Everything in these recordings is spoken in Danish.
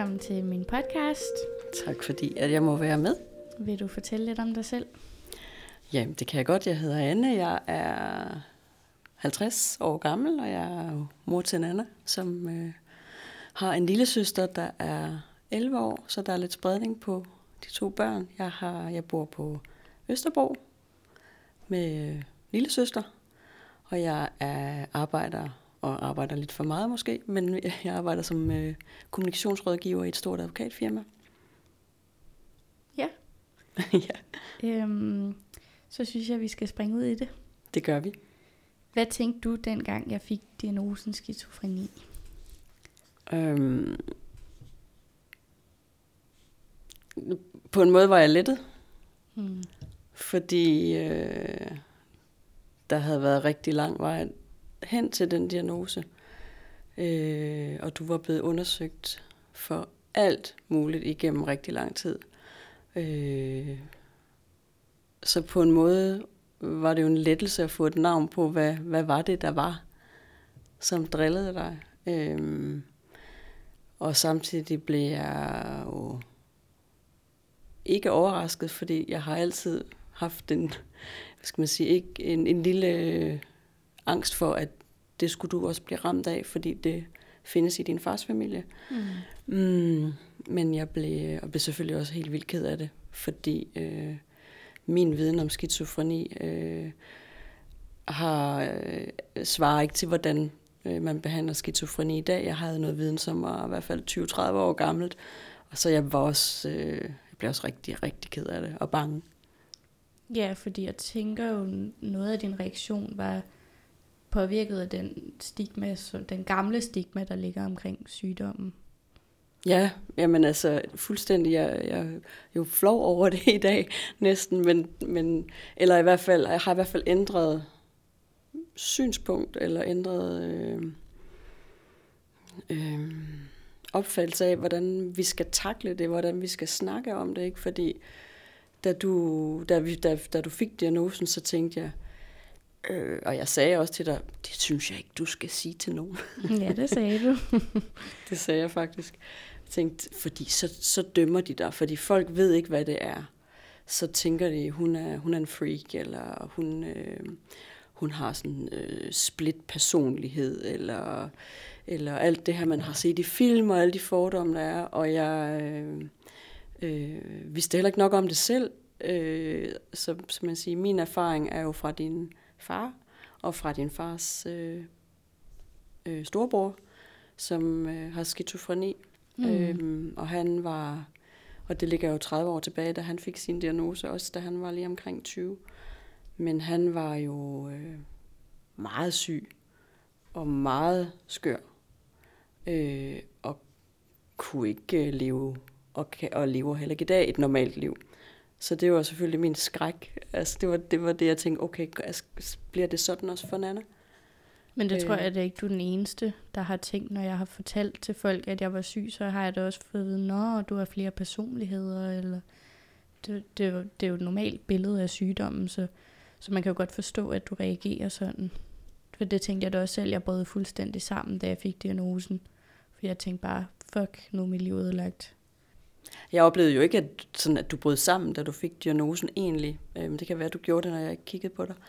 velkommen til min podcast. Tak fordi, at jeg må være med. Vil du fortælle lidt om dig selv? Jamen, det kan jeg godt. Jeg hedder Anne. Jeg er 50 år gammel, og jeg er mor til Anna, som øh, har en lille søster, der er 11 år, så der er lidt spredning på de to børn. Jeg, har, jeg bor på Østerbro med øh, lille søster, og jeg er arbejder og arbejder lidt for meget måske, men jeg arbejder som øh, kommunikationsrådgiver i et stort advokatfirma. Ja. ja, Øhm, så synes jeg, vi skal springe ud i det. det gør vi. Hvad tænkte du, dengang jeg fik diagnosen skizofreni? Øhm, på en måde var jeg lettet, Hmm. fordi øh, der havde været rigtig lang vej hen til den diagnose, øh, og du var blevet undersøgt for alt muligt igennem rigtig lang tid. Øh, så på en måde var det jo en lettelse at få et navn på, hvad, hvad var det, der var, som drillede dig. Øh, og samtidig blev jeg jo ikke overrasket, fordi jeg har altid haft en, hvad skal man sige, ikke, en, en lille øh, angst for, at det skulle du også blive ramt af, fordi det findes i din fars familie. Mm. Mm, men jeg blev, og blev selvfølgelig også helt vildt ked af det, fordi øh, min viden om skizofreni øh, har øh, svarer ikke til, hvordan øh, man behandler skizofreni i dag. Jeg havde noget viden, som var i hvert fald 20-30 år gammelt, og så jeg var også, øh, jeg blev også rigtig, rigtig ked af det og bange. Ja, fordi jeg tænker jo, noget af din reaktion var påvirket af den stigma, den gamle stigma, der ligger omkring sygdommen. Ja, jamen altså fuldstændig. Jeg, jeg er jo flov over det i dag næsten, men, men eller i hvert fald, jeg har i hvert fald ændret synspunkt, eller ændret øh, øh, opfattelse af, hvordan vi skal takle det, hvordan vi skal snakke om det, ikke? Fordi da du, da, vi, da, da du fik diagnosen, så tænkte jeg, øh, og jeg sagde også til dig, det synes jeg ikke, du skal sige til nogen. ja, det sagde du. Det sagde jeg faktisk. Jeg tænkte, fordi så, så dømmer de dig, fordi folk ved ikke, hvad det er. Så tænker de, hun er, hun er en freak, eller hun, øh, hun har sådan øh, split personlighed, eller, eller alt det her, man har set i film, og alle de fordomme, der er. Og jeg øh, øh, vidste heller ikke nok om det selv. Øh, så, så man siger, min erfaring er jo fra din far, og fra din fars øh, øh, storebror, som øh, har skizofreni. Mm. Øhm, og han var, og det ligger jo 30 år tilbage, da han fik sin diagnose, også da han var lige omkring 20. Men han var jo øh, meget syg og meget skør, øh, og kunne ikke øh, leve, og, og lever heller ikke i dag et normalt liv. Så det var selvfølgelig min skræk. Altså, det var det, var det jeg tænkte, okay, altså, bliver det sådan også for Nana? Men det Øh. tror jeg, at det er ikke du er den eneste, der har tænkt, når jeg har fortalt til folk, at jeg var syg, så har jeg da også fået at vide, nå, du har flere personligheder, eller det, det, er jo- det er jo et normalt billede af sygdommen, så, så man kan jo godt forstå, at du reagerer sådan. For det tænkte jeg da også selv, jeg brød fuldstændig sammen, da jeg fik diagnosen. For jeg tænkte bare, fuck, nu er mit liv ødelagt. Jeg oplevede jo ikke, at, sådan, at du brød sammen, da du fik diagnosen egentlig. Øhm, det kan være, at du gjorde det, når jeg kiggede på dig.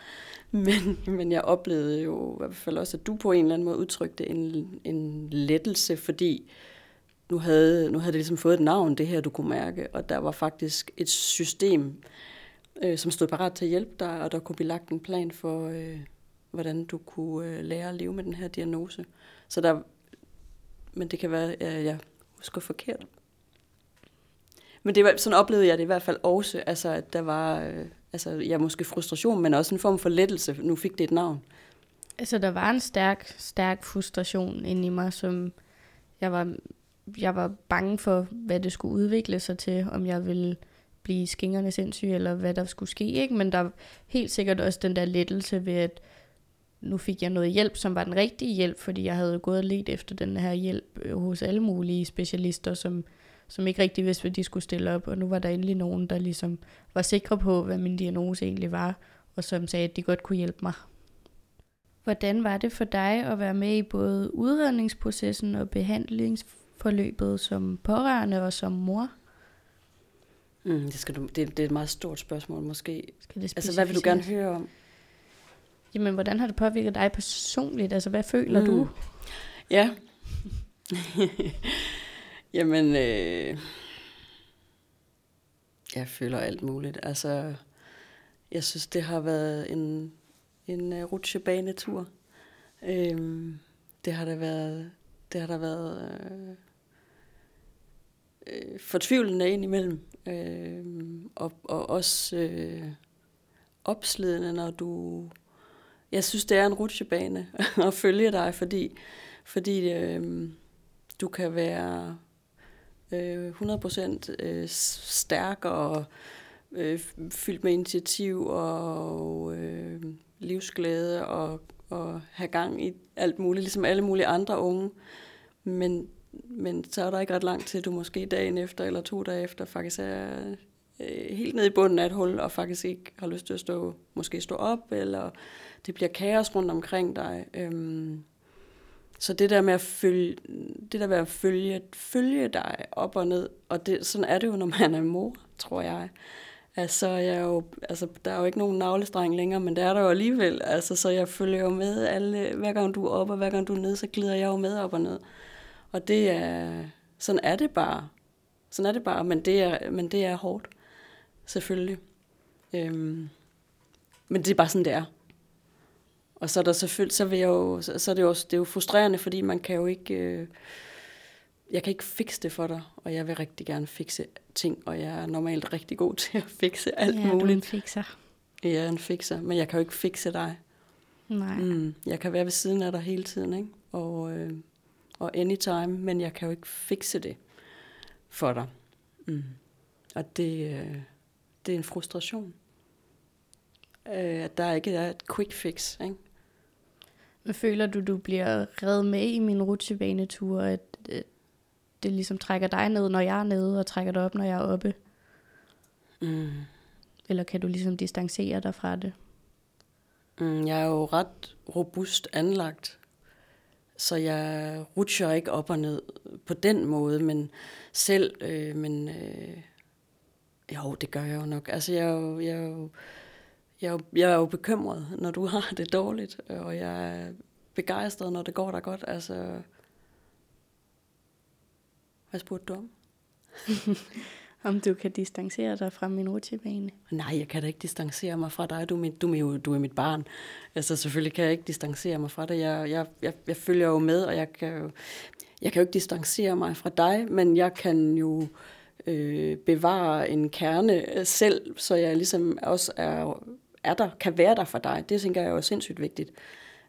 Men, men jeg oplevede jo i hvert fald også, at du på en eller anden måde udtrykte en, en lettelse, fordi nu havde, nu havde det ligesom fået et navn, det her, du kunne mærke, og der var faktisk et system, øh, som stod parat til at hjælpe dig, og der kunne blive lagt en plan for, øh, hvordan du kunne øh, lære at leve med den her diagnose. Så der, men det kan være, at jeg husker forkert. Men det var, sådan oplevede jeg det i hvert fald også, altså at der var, øh, altså ja, måske frustration, men også en form for lettelse. Nu fik det et navn. Altså, der var en stærk, stærk frustration inde i mig, som jeg var, jeg var bange for, hvad det skulle udvikle sig til, om jeg ville blive skingerne sindssyg, eller hvad der skulle ske, ikke? Men der var helt sikkert også den der lettelse ved, at nu fik jeg noget hjælp, som var den rigtige hjælp, fordi jeg havde gået og let efter den her hjælp øh, hos alle mulige specialister, som, som ikke rigtig vidste, hvad de skulle stille op, og nu var der endelig nogen, der ligesom var sikre på, hvad min diagnose egentlig var, og som sagde, at de godt kunne hjælpe mig. Hvordan var det for dig at være med i både udredningsprocessen og forløbet som pårørende og som mor? Mm, det, skal du, det, det er et meget stort spørgsmål måske. Skal det Altså, hvad vil du gerne høre om? Jamen, hvordan har det påvirket dig personligt? Altså, hvad føler Mm. du? Ja. Jamen, øh, jeg føler alt muligt. Altså, jeg synes, det har været en, en uh, rutsjebanetur. Øhm, det har da været, det har da været øh, øh, fortvivlende indimellem. Øh, og, og også øh, opslidende, når du... Jeg synes, det er en rutsjebane at følge dig, fordi, fordi øh, du kan være øh, 100% øh, stærk og øh, fyldt med initiativ og øh, livsglæde og, og have gang i alt muligt, ligesom alle mulige andre unge. Men, men så er der ikke ret langt til, du måske dagen efter eller to dage efter faktisk er øh, helt nede i bunden af et hul og faktisk ikke har lyst til at stå, måske stå op, eller det bliver kaos rundt omkring dig. Øhm, så det der med at følge, det der med at følge, følge dig op og ned, og det, sådan er det jo, når man er mor, tror jeg. Altså, jeg er jo, altså, der er jo ikke nogen navlestreng længere, men det er der jo alligevel. Altså, så jeg følger jo med alle, hver gang du er op, og hver gang du er nede, så glider jeg jo med op og ned. Og det er, sådan er det bare. Sådan er det bare, men det er, men det er hårdt. Selvfølgelig. Øhm, men det er bare sådan, det er. Og så er der selvfølgelig, så vil jeg jo, så, så er det jo, også, det er jo frustrerende, fordi man kan jo ikke, øh, jeg kan ikke fikse det for dig, og jeg vil rigtig gerne fikse ting, og jeg er normalt rigtig god til at fikse alt ja, muligt. du fikser. Jeg er en fikser, men jeg kan jo ikke fikse dig. Nej. Mm, jeg kan være ved siden af dig hele tiden, ikke? Og, øh, og anytime, men jeg kan jo ikke fikse det for dig. Mm. Og det, øh, det er en frustration. Øh, at der ikke er et quick fix, ikke? Føler du, du bliver reddet med i min rutsjebanetur, at at det ligesom trækker dig ned, når jeg er nede, og trækker dig op, når jeg er oppe? Mm. Eller kan du ligesom distancere dig fra det? Mm, jeg er jo ret robust anlagt, så jeg rutscher ikke op og ned på den måde, men selv, øh, men øh, jo, det gør jeg jo nok. Altså, jeg er jo, jeg er jo, jeg er jo, jeg er jo bekymret, når du har det dårligt, og jeg er begejstret, når det går dig godt. Altså, hvad spurgte du om? Om du kan distancere dig fra min rutsjebane? Nej, jeg kan da ikke distancere mig fra dig. Du er, mit, du er, jo, du er mit barn. Altså, selvfølgelig kan jeg ikke distancere mig fra dig. Jeg, jeg, jeg, jeg følger jo med, og jeg kan jo, jeg kan jo ikke distancere mig fra dig, men jeg kan jo øh, bevare en kerne selv, så jeg ligesom også er, er der, kan være der for dig. Det tænker jeg er jo sindssygt vigtigt.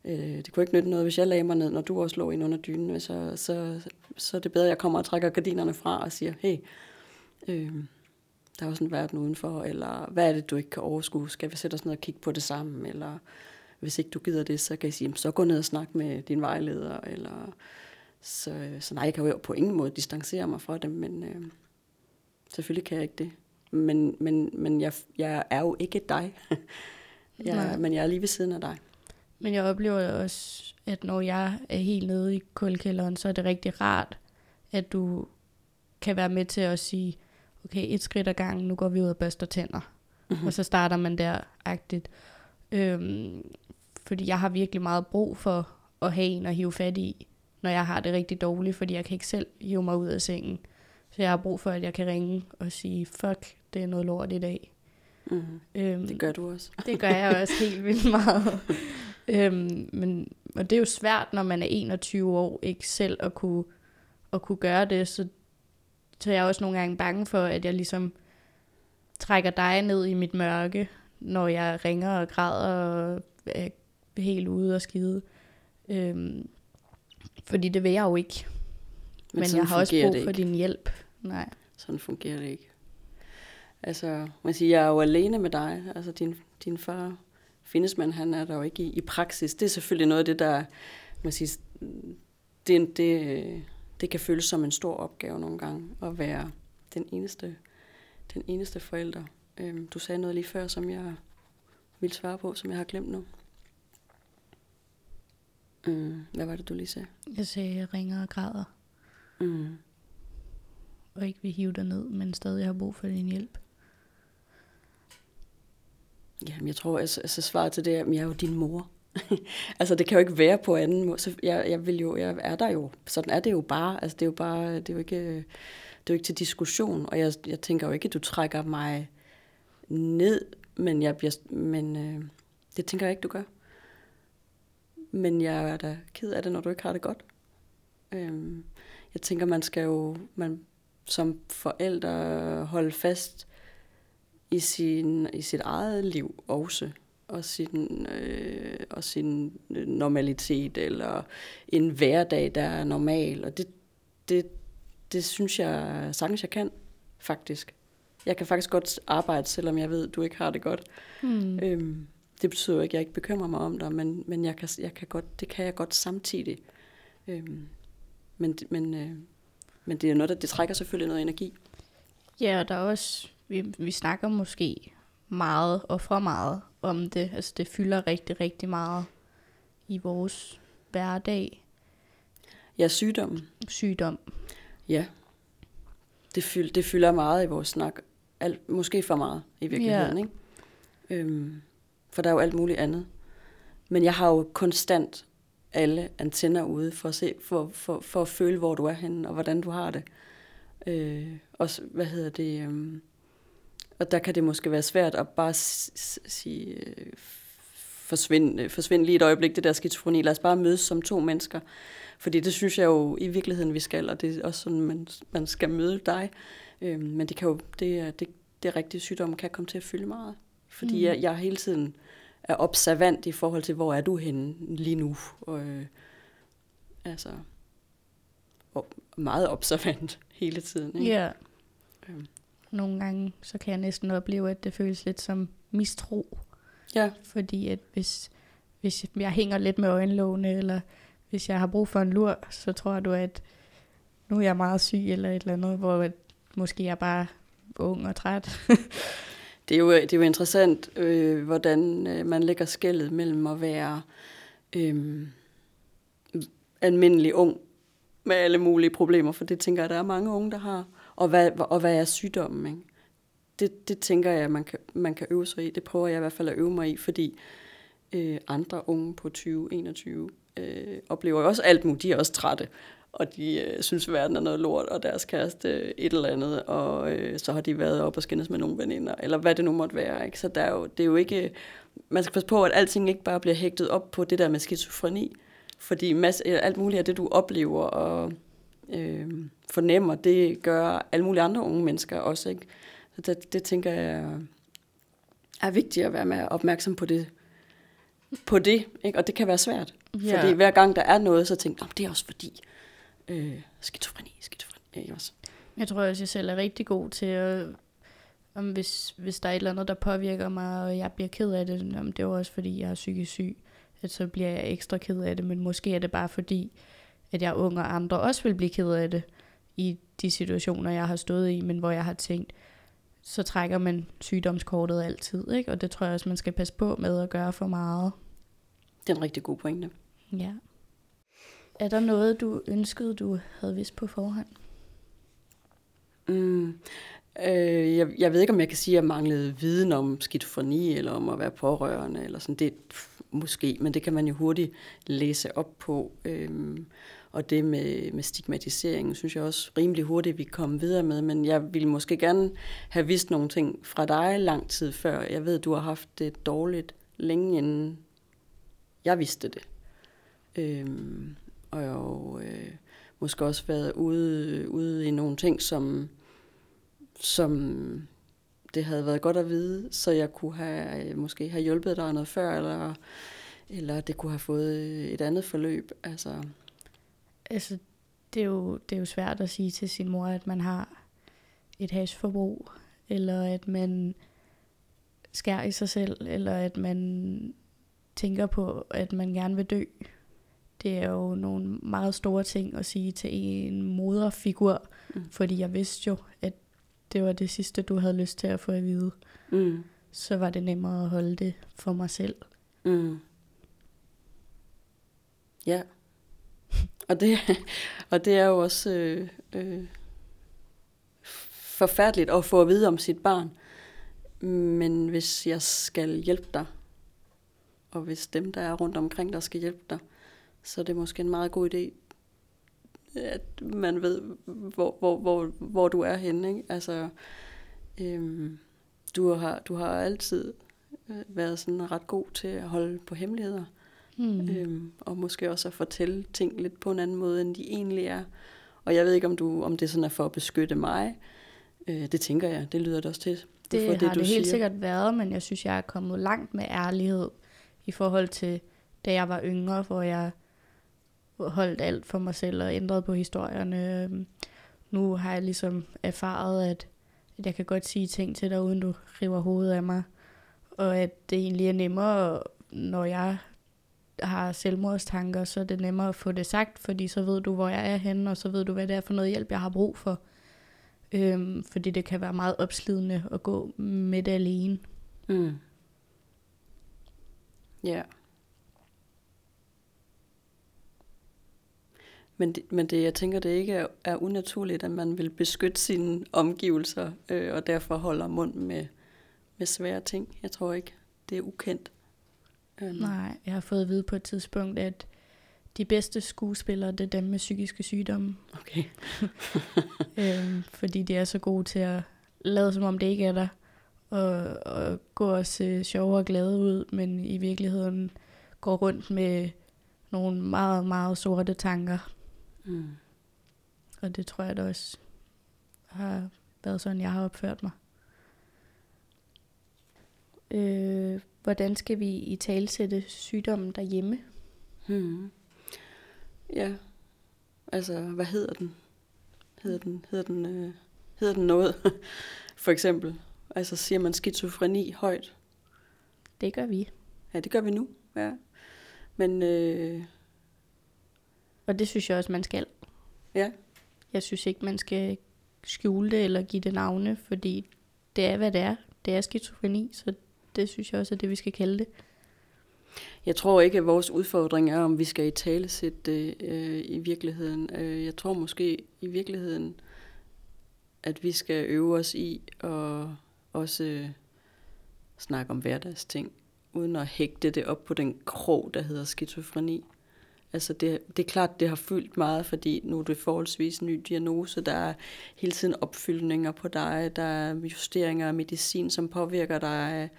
Øh, det kunne ikke nytte noget, hvis jeg lagde mig ned, når du også lå ind under dynen. Så, så, så er det bedre, at jeg kommer og trækker gardinerne fra og siger, hey, øh, der er også en verden udenfor, eller hvad er det, du ikke kan overskue? Skal vi sætte os ned og kigge på det sammen? Eller hvis ikke du gider det, så kan jeg sige, så gå ned og snak med din vejleder. Eller, så, så nej, jeg kan jo på ingen måde distancere mig fra dem, men øh, selvfølgelig kan jeg ikke det. Men, men, men jeg, jeg er jo ikke dig. jeg, Nej. men jeg er lige ved siden af dig. Men jeg oplever også, at når jeg er helt nede i kulkælderen, så er det rigtig rart, at du kan være med til at sige, okay, et skridt ad gangen, nu går vi ud og børster tænder. Mm-hmm. Og så starter man der-agtigt. Øhm, fordi jeg har virkelig meget brug for at have en at hive fat i, når jeg har det rigtig dårligt, fordi jeg kan ikke selv hive mig ud af sengen. Så jeg har brug for, at jeg kan ringe og sige, fuck, det er noget lort i dag. Mm. Øhm, Det gør du også. det gør jeg også helt vildt meget. øhm, men, og det er jo svært, når man er 21 år, ikke selv at kunne, at kunne gøre det. Så, så jeg er også nogle gange bange for, at jeg ligesom trækker dig ned i mit mørke, når jeg ringer og græder og er helt ude og skide. Øhm, fordi det vil jeg jo ikke. Men, men jeg har også brug det for din hjælp. Nej. Sådan fungerer det ikke. Altså, man siger, jeg er jo alene med dig. Altså, din, din far, Finnesmand, han er der jo ikke i, i praksis. Det er selvfølgelig noget af det, der, man siger, det, det, det kan føles som en stor opgave nogle gange, at være den eneste, den eneste forælder. Øhm, du sagde noget lige før, som jeg ville svare på, som jeg har glemt nu. Mm, hvad var det, du lige sagde? Jeg sagde, jeg ringer og græder. Mm. og ikke vil hive dig ned, men stadig har brug for din hjælp. Jamen, jeg tror, altså, altså svaret til det er, at jeg er jo din mor. altså, det kan jo ikke være på anden måde. Så jeg, jeg, vil jo, jeg er der jo. Sådan er det jo bare. Altså, det er jo bare, det er jo ikke, det er jo ikke til diskussion. Og jeg, jeg tænker jo ikke, at du trækker mig ned, men, jeg bliver, men øh, det tænker jeg ikke, du gør. Men jeg er da ked af det, når du ikke har det godt. Øhm, jeg tænker, man skal jo man, som forældre holde fast i, sin, i sit eget liv også. Og sin, øh, og sin normalitet, eller en hverdag, der er normal. Og det, det, det synes jeg sagtens, jeg kan, faktisk. Jeg kan faktisk godt arbejde, selvom jeg ved, du ikke har det godt. Hmm. Øhm, det betyder jo ikke, at jeg ikke bekymrer mig om dig, men, men jeg kan, jeg kan godt, det kan jeg godt samtidig. Øhm, men, men, øh, men det er noget, der det trækker selvfølgelig noget energi. Ja, og der er også, vi, vi snakker måske meget og for meget om det. Altså det fylder rigtig, rigtig meget i vores hverdag. Ja, sygdommen. Sygdom. Ja. Det, fyld, det fylder meget i vores snak. Alt, måske for meget i virkeligheden, Ja. ikke? Øhm, for der er jo alt muligt andet. Men jeg har jo konstant alle antenner ude for at, se, for, for, for at føle, hvor du er henne, og hvordan du har det. Øh, også, hvad hedder det... Øhm, og der kan det måske være svært at bare sige, øh, forsvinde, forsvinde lige et øjeblik, det der skizofreni. Lad os bare mødes som to mennesker. Fordi det synes jeg jo i virkeligheden, vi skal, og det er også sådan, man, man skal møde dig. Øhm, men det kan jo, det, er- det, det rigtige sygdom kan komme til at fylde meget. Fordi Mm. jeg, jeg hele tiden er observant i forhold til, hvor er du henne lige nu. Og, øh, altså, og meget observant hele tiden. Ikke? Ja. Øhm. Nogle gange, så kan jeg næsten opleve, at det føles lidt som mistro. Ja, Fordi at hvis, hvis jeg hænger lidt med øjenlågene, eller hvis jeg har brug for en lur, så tror du, at nu er jeg meget syg, eller et eller andet, hvor at måske jeg er bare ung og træt. Det er jo, det er jo interessant, øh, hvordan øh, man lægger skældet mellem at være øh, almindelig ung med alle mulige problemer, for det tænker jeg, der er mange unge, der har. Og hvad, og hvad er sygdommen? Ikke? Det, det tænker jeg, man kan, man kan øve sig i. Det prøver jeg i hvert fald at øve mig i, fordi øh, andre unge på 20-21 øh, oplever jo også alt muligt. De er også trætte, og de øh, synes, verden er noget lort, og deres kæreste øh, et eller andet, og øh, så har de været op og skændes med nogle veninder, eller hvad det nu måtte være. Ikke? Så der er jo, det er jo ikke... Øh, man skal passe på, at alting ikke bare bliver hægtet op på det der med skizofreni, fordi masse, alt muligt af det, du oplever og øh, fornemmer, det gør alle mulige andre unge mennesker også. Ikke? Så det, det tænker jeg er vigtigt at være med opmærksom på det. På det, ikke? og det kan være svært. Ja. Fordi hver gang der er noget, så tænker jeg, det er også fordi øh, skizofreni, skizofreni. Ikke også? Jeg tror også, jeg selv er rigtig god til at... Om hvis, hvis der er et eller andet, der påvirker mig, og jeg bliver ked af det, om det er også fordi, jeg er psykisk syg, at så bliver jeg ekstra ked af det, men måske er det bare fordi, at jeg er ung, og andre også vil blive ked af det i de situationer, jeg har stået i, men hvor jeg har tænkt, så trækker man sygdomskortet altid, ikke? Og det tror jeg også, man skal passe på med at gøre for meget. Det er en rigtig god pointe. Ja. Er der noget, du ønskede, du havde vidst på forhånd? Mm. Øh, jeg, jeg ved ikke, om jeg kan sige, at jeg manglede viden om skizofreni, eller om at være pårørende, eller sådan. Det pff, måske, men det kan man jo hurtigt læse op på. Øhm, og det med, med stigmatisering, synes jeg også rimelig hurtigt, vi kom videre med. Men jeg ville måske gerne have vidst nogle ting fra dig lang tid før. Jeg ved, du har haft det dårligt længe inden jeg vidste det. Øhm, og jeg har øh, måske også været ude, ude i nogle ting, som, som det havde været godt at vide, så jeg kunne have, øh, måske have hjulpet dig noget før, eller, eller det kunne have fået et andet forløb. Altså, Altså, det er, jo, det er jo svært at sige til sin mor, at man har et hashforbrug, eller at man skærer i sig selv, eller at man tænker på, at man gerne vil dø. Det er jo nogle meget store ting at sige til en moderfigur, Mm. fordi jeg vidste jo, at det var det sidste, du havde lyst til at få at vide. mm, Så var det nemmere at holde det for mig selv. mm. Ja. Og det, og det er jo også øh, øh, forfærdeligt at få at vide om sit barn. Men hvis jeg skal hjælpe dig, og hvis dem, der er rundt omkring dig, skal hjælpe dig, så er det måske en meget god idé, at man ved, hvor, hvor, hvor, hvor du er henne. Ikke? Altså, øhm, du, har, du har altid øh, været sådan ret god til at holde på hemmeligheder. Mm. Øhm, og måske også at fortælle ting lidt på en anden måde, end de egentlig er. Og jeg ved ikke, om, du, om det sådan er for at beskytte mig. Øh, det tænker jeg, det lyder det også til. Det for det, har du det helt siger. sikkert været, men jeg synes, jeg er kommet langt med ærlighed i forhold til, da jeg var yngre, hvor jeg holdt alt for mig selv og ændret på historierne. Øhm, nu har jeg ligesom erfaret, at, at jeg kan godt sige ting til dig, uden du river hovedet af mig. Og at det egentlig er nemmere, når jeg har selvmordstanker, så er det nemmere at få det sagt, fordi så ved du, hvor jeg er henne, og så ved du, hvad det er for noget hjælp, jeg har brug for. Øhm, fordi det kan være meget opslidende at gå med det alene. Mm. Ja. Men det, men det, jeg tænker, det ikke er, er unaturligt, at man vil beskytte sine omgivelser, øh, og derfor holder mund med, med svære ting. Jeg tror ikke, det er ukendt. Um. Nej, jeg har fået at vide på et tidspunkt, at de bedste skuespillere, det er dem med psykiske sygdomme. Okay. øhm, fordi de er så gode til at lade, som om det ikke er der, og, og gå og se sjove og glade ud, men i virkeligheden går rundt med nogle meget, meget sorte tanker. Mm. Og det tror jeg da også har været sådan, jeg har opført mig. Øh, hvordan skal vi i talsætte sygdommen derhjemme? Hmm. Ja, altså hvad hedder den? Hedder den, hedder den, øh, hedder den noget? For eksempel, altså siger man skizofreni højt? Det gør vi. Ja, det gør vi nu, ja. Men... Øh... Og det synes jeg også, man skal. Ja. Jeg synes ikke, man skal skjule det eller give det navne, fordi det er, hvad det er. Det er skizofreni, så det synes jeg også er det, vi skal kalde det. Jeg tror ikke, at vores udfordring er, om vi skal i tale sætte det øh, i virkeligheden. Øh, jeg tror måske i virkeligheden, at vi skal øve os i at også øh, snakke om hverdagsting, uden at hægte det op på den krog, der hedder skizofreni. Altså det, det er klart, det har fyldt meget, fordi nu er det forholdsvis en ny diagnose. Der er hele tiden opfyldninger på dig. Der er justeringer af medicin, som påvirker dig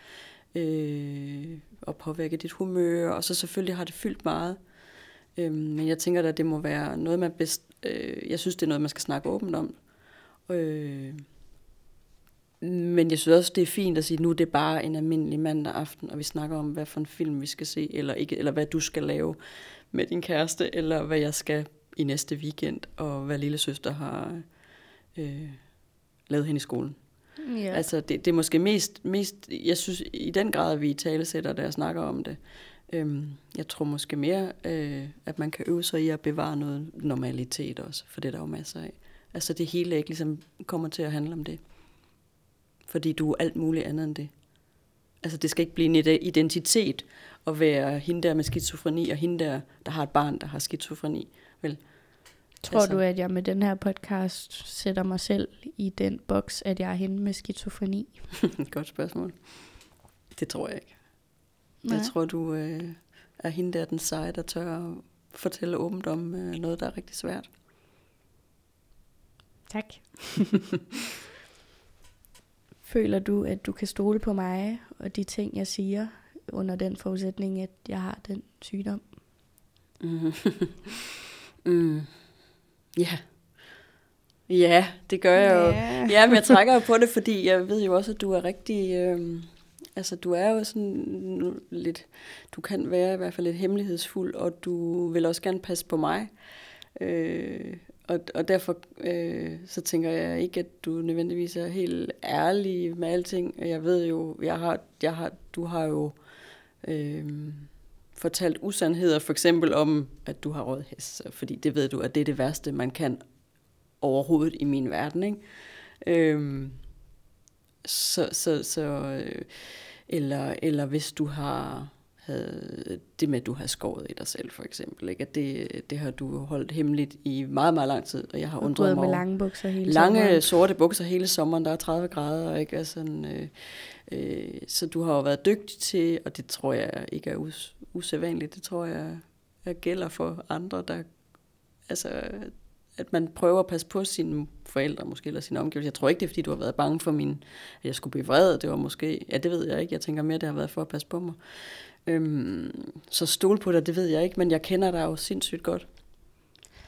øh, og påvirker dit humør. Og så selvfølgelig har det fyldt meget. Øh, men jeg tænker at det må være noget, man bedst... Øh, jeg synes, det er noget, man skal snakke åbent om. Øh, men jeg synes også, det er fint at sige, at nu er det bare en almindelig mandag aften, og vi snakker om, hvad for en film vi skal se, eller, ikke, eller hvad du skal lave med din kæreste, eller hvad jeg skal i næste weekend, og hvad lille søster har øh, lavet hen i skolen. Ja. Altså det, det er måske mest, mest, jeg synes i den grad, vi i tale sætter, der snakker om det. Øhm, jeg tror måske mere, øh, at man kan øve sig i at bevare noget normalitet også, for det er der jo masser af. Altså det hele ikke ligesom kommer til at handle om det. Fordi du er alt muligt andet end det. Altså det skal ikke blive en identitet at være hende der med skizofreni, og hende der, der har et barn, der har skizofreni. Vel? Tror altså. du, at jeg med den her podcast sætter mig selv i den boks, at jeg er hende med skizofreni? Godt spørgsmål. Det tror jeg ikke. Nej. Jeg tror, du øh, er hende der den seje, der tør at fortælle åbent om øh, noget, der er rigtig svært. Tak. Føler du, at du kan stole på mig og de ting, jeg siger, under den forudsætning, at jeg har den sygdom? Mm. mm. Ja. Ja, det gør jeg jo. Yeah. Ja, men jeg trækker jo på det, fordi jeg ved jo også, at du er rigtig... Øh, altså, du er jo sådan lidt... Du kan være i hvert fald lidt hemmelighedsfuld, og du vil også gerne passe på mig. Øh, og, og derfor øh, så tænker jeg ikke, at du nødvendigvis er helt ærlig med alting. Jeg ved jo, jeg har, jeg har, du har jo øh, fortalt usandheder, for eksempel om, at du har rådhæs, fordi det ved du, at det er det værste, man kan overhovedet i min verden. Ikke? Øh, så, så, så, øh, eller, eller hvis du har havde det med, at du har skåret i dig selv, for eksempel. Ikke? At det, det har du holdt hemmeligt i meget, meget lang tid, og jeg har Og undret mig med over. lange bukser hele Lange sommeren. sorte bukser hele sommeren, der er 30 grader, ikke? Altså, sådan, øh, øh, så du har jo været dygtig til, og det tror jeg ikke er us- usædvanligt, det tror jeg, jeg gælder for andre, der, altså, at man prøver at passe på sine forældre måske, eller sine omgivelser. Jeg tror ikke, det er, fordi du har været bange for min, at jeg skulle blive vred. Det var måske, ja, det ved jeg ikke. Jeg tænker mere, det har været for at passe på mig. Øhm, så stol på dig, det ved jeg ikke, men jeg kender dig jo sindssygt godt.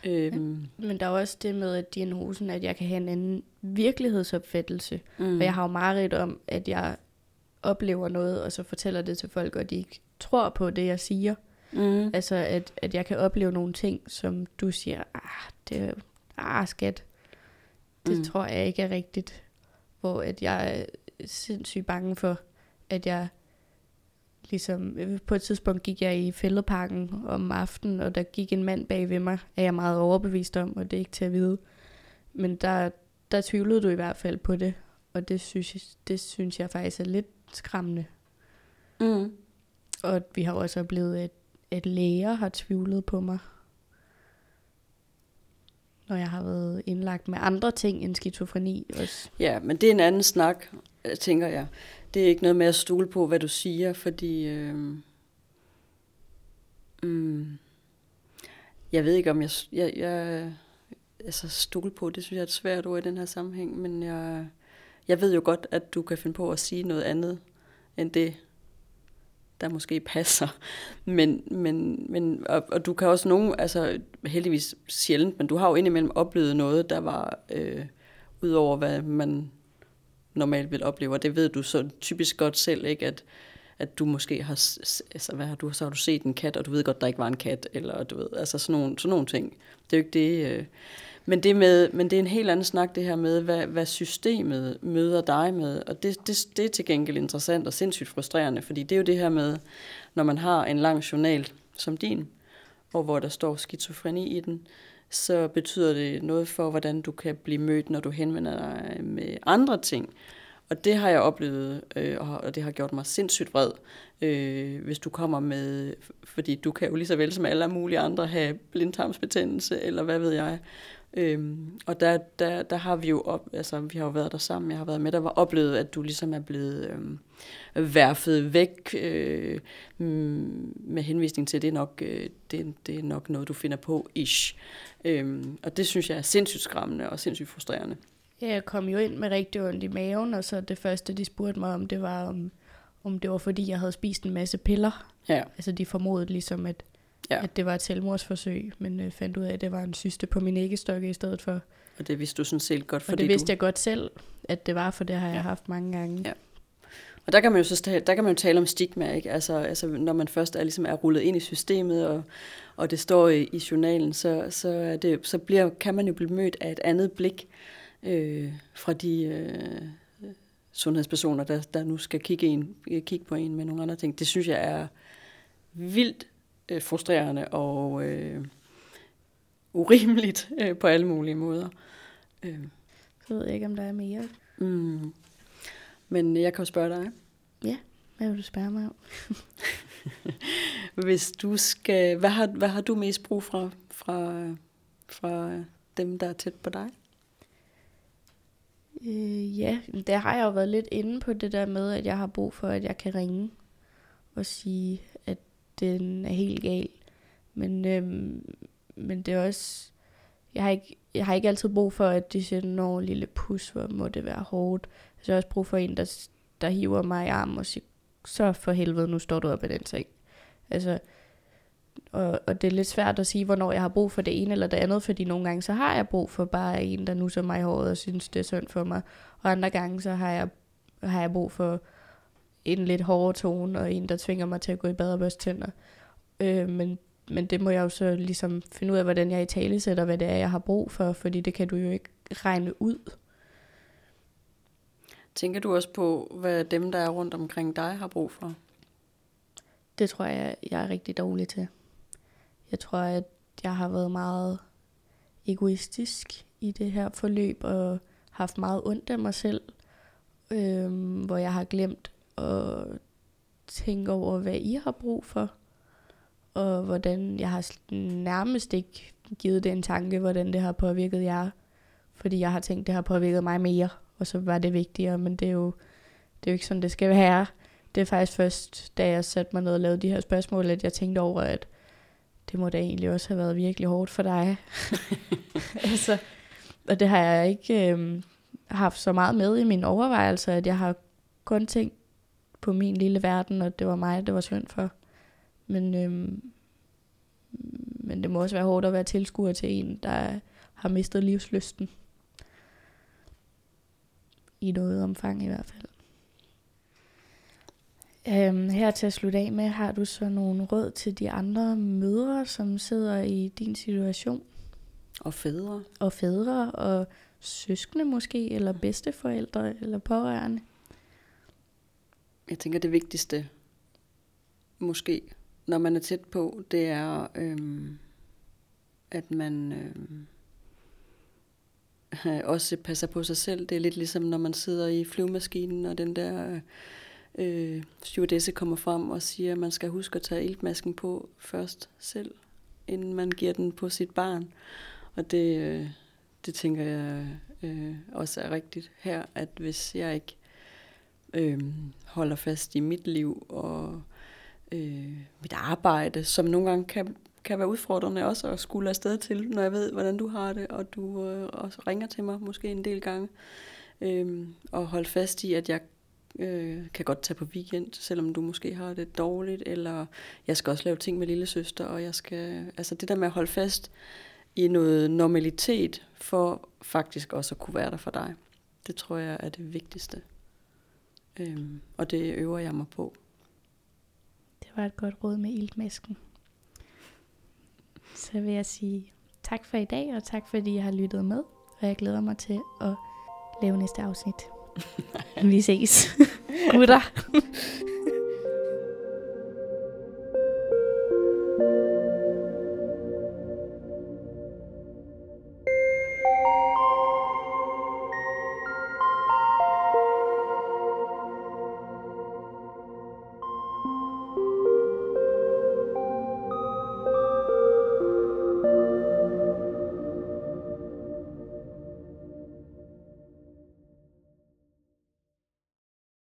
Øhm, Men der er også det med at diagnosen, at jeg kan have en anden virkelighedsopfattelse. mm. Og jeg har jo meget om, at jeg oplever noget, og så fortæller det til folk, og de ikke tror på det, jeg siger. Mm. Altså, at, at jeg kan opleve nogle ting, som du siger, ah, det er ah, skat. Det mm. tror jeg ikke er rigtigt. Hvor at jeg er sindssygt bange for, at jeg ligesom, på et tidspunkt gik jeg i fældeparken om aftenen, og der gik en mand bag ved mig, er jeg meget overbevist om, og det er ikke til at vide. Men der, der tvivlede du i hvert fald på det, og det synes, det synes jeg faktisk er lidt skræmmende. Mm. Og vi har også oplevet, at, at læger har tvivlet på mig. Når jeg har været indlagt med andre ting end skizofreni også. Ja, men det er en anden snak, øh, tænker jeg. Det er ikke noget med at stole på, hvad du siger, fordi... Øh, mm, jeg ved ikke, om jeg... jeg, jeg altså, stole på, det synes jeg er et svært ord i den her sammenhæng, men jeg, jeg ved jo godt, at du kan finde på at sige noget andet, end det, der måske passer. Men, men, men og, og du kan også nogen, altså heldigvis sjældent, men du har jo indimellem oplevet noget, der var øh, ud over, hvad man normalt vil opleve, og det ved du så typisk godt selv, ikke, at, at du måske har, altså hvad har du, så har du set en kat, og du ved godt, der ikke var en kat, eller du ved, altså sådan nogle, sådan nogle ting. Det er jo ikke det, øh, men det, med, men det er en helt anden snak, det her med, hvad, hvad systemet møder dig med, og det, det, det er til gengæld interessant og sindssygt frustrerende, fordi det er jo det her med, når man har en lang journal som din, og hvor der står skizofreni i den, så betyder det noget for, hvordan du kan blive mødt, når du henvender dig med andre ting. Og det har jeg oplevet, øh, og det har gjort mig sindssygt vred, øh, hvis du kommer med, fordi du kan jo lige så vel som alle mulige andre have blindtarmsbetændelse, eller hvad ved jeg. Øhm, og der, der, der har vi jo op, altså vi har jo været der sammen, jeg har været med, der var oplevet, at du ligesom er blevet øhm, værfet væk øh, mm, med henvisning til, at det er nok, øh, det, det er nok noget, du finder på, ish. Øhm, og det synes jeg er sindssygt skræmmende og sindssygt frustrerende. Ja, jeg kom jo ind med rigtig ondt i maven, og så det første, de spurgte mig om, det var, om, om det var fordi, jeg havde spist en masse piller. Ja, Altså, de formodede ligesom, at, Ja. at det var et selvmordsforsøg, men øh, fandt ud af, at det var en syste på min æggestokke i stedet for. og det vidste du sådan set godt, Og fordi det vidste du... jeg godt selv, at det var, for det har jeg Ja. haft mange gange. Ja. Og der kan man jo så der kan man jo tale om stigma, ikke? Altså, altså når man først er, ligesom er rullet ind i systemet, og, og det står i, i journalen, så, så, er det, så bliver, kan man jo blive mødt af et andet blik øh, fra de øh, sundhedspersoner, der, der nu skal kigge, en, kigge på en med nogle andre ting. Det synes jeg er vildt øh, frustrerende og øh, urimeligt øh, på alle mulige måder. Øh, Så ved jeg ikke, om der er mere. mm. Men jeg kan jo spørge dig, Hvad vil du spørge mig om? Hvis du skal, hvad har, hvad har du mest brug for fra, fra dem, der er tæt på dig? Øh, ja, der har jeg jo været lidt inde på det der med, at jeg har brug for, at jeg kan ringe og sige, den er helt gal. Men, øhm, men det er også... Jeg har, ikke, jeg har ikke altid brug for, at de siger, når lille pus, hvor må det være hårdt. Så jeg har også brug for en, der, der hiver mig i armen og siger, så for helvede, nu står du op i den seng. Altså, og, og det er lidt svært at sige, hvornår jeg har brug for det ene eller det andet, fordi nogle gange så har jeg brug for bare en, der nusser mig i håret og synes, det er synd for mig. Og andre gange så har jeg, har jeg brug for en lidt hårdere tone, og en, der tvinger mig til at gå i bad og børste tænder. Øh, men, men det må jeg jo så ligesom finde ud af, hvordan jeg i tale sætter, hvad det er, jeg har brug for, fordi det kan du jo ikke regne ud. Tænker du også på, hvad dem, der er rundt omkring dig, har brug for? Det tror jeg, jeg er rigtig dårlig til. Jeg tror, at jeg har været meget egoistisk i det her forløb, og haft meget ondt af mig selv, øhm, hvor jeg har glemt og tænke over, hvad I har brug for, og hvordan jeg har nærmest ikke givet det en tanke, hvordan det har påvirket jer, fordi jeg har tænkt, det har påvirket mig mere, og så var det vigtigere, men det er jo, det er jo ikke sådan, det skal være. Det er faktisk først, da jeg satte mig ned og lavede de her spørgsmål, at jeg tænkte over, at det må da egentlig også have været virkelig hårdt for dig. altså, og det har jeg ikke øh, haft så meget med i mine overvejelser, at jeg har kun tænkt på min lille verden, og det var mig, det var synd for. Men, øh, men det må også være hårdt at være tilskuer til en, der har mistet livsløsten. I noget omfang i hvert fald. Øhm, her til at slutte af med, har du så nogle råd til de andre mødre, som sidder i din situation? Og fædre. Og fædre, og søskende måske, eller bedsteforældre, eller pårørende? Jeg tænker, det vigtigste, måske, når man er tæt på, det er, øhm, at man øhm, også passer på sig selv. Det er lidt ligesom, når man sidder i flyvemaskinen, og den der øh, stewardesse kommer frem og siger, at man skal huske at tage iltmasken på først selv, inden man giver den på sit barn. Og det, øh, det tænker jeg øh, også er rigtigt her, at hvis jeg ikke øh, holder fast i mit liv og øh, mit arbejde, som nogle gange kan, kan være udfordrende også at skulle afsted til, når jeg ved, hvordan du har det, og du øh, også ringer til mig måske en del gange, øh, og holde fast i, at jeg øh, kan godt tage på weekend, selvom du måske har det dårligt, eller jeg skal også lave ting med lille søster, og jeg skal, altså det der med at holde fast i noget normalitet, for faktisk også at kunne være der for dig, det tror jeg er det vigtigste. Øhm, og det øver jeg mig på. Det var et godt råd med iltmasken. Så vil jeg sige tak for i dag, og tak fordi I har lyttet med. Og jeg glæder mig til at lave næste afsnit. Vi ses. Gutter.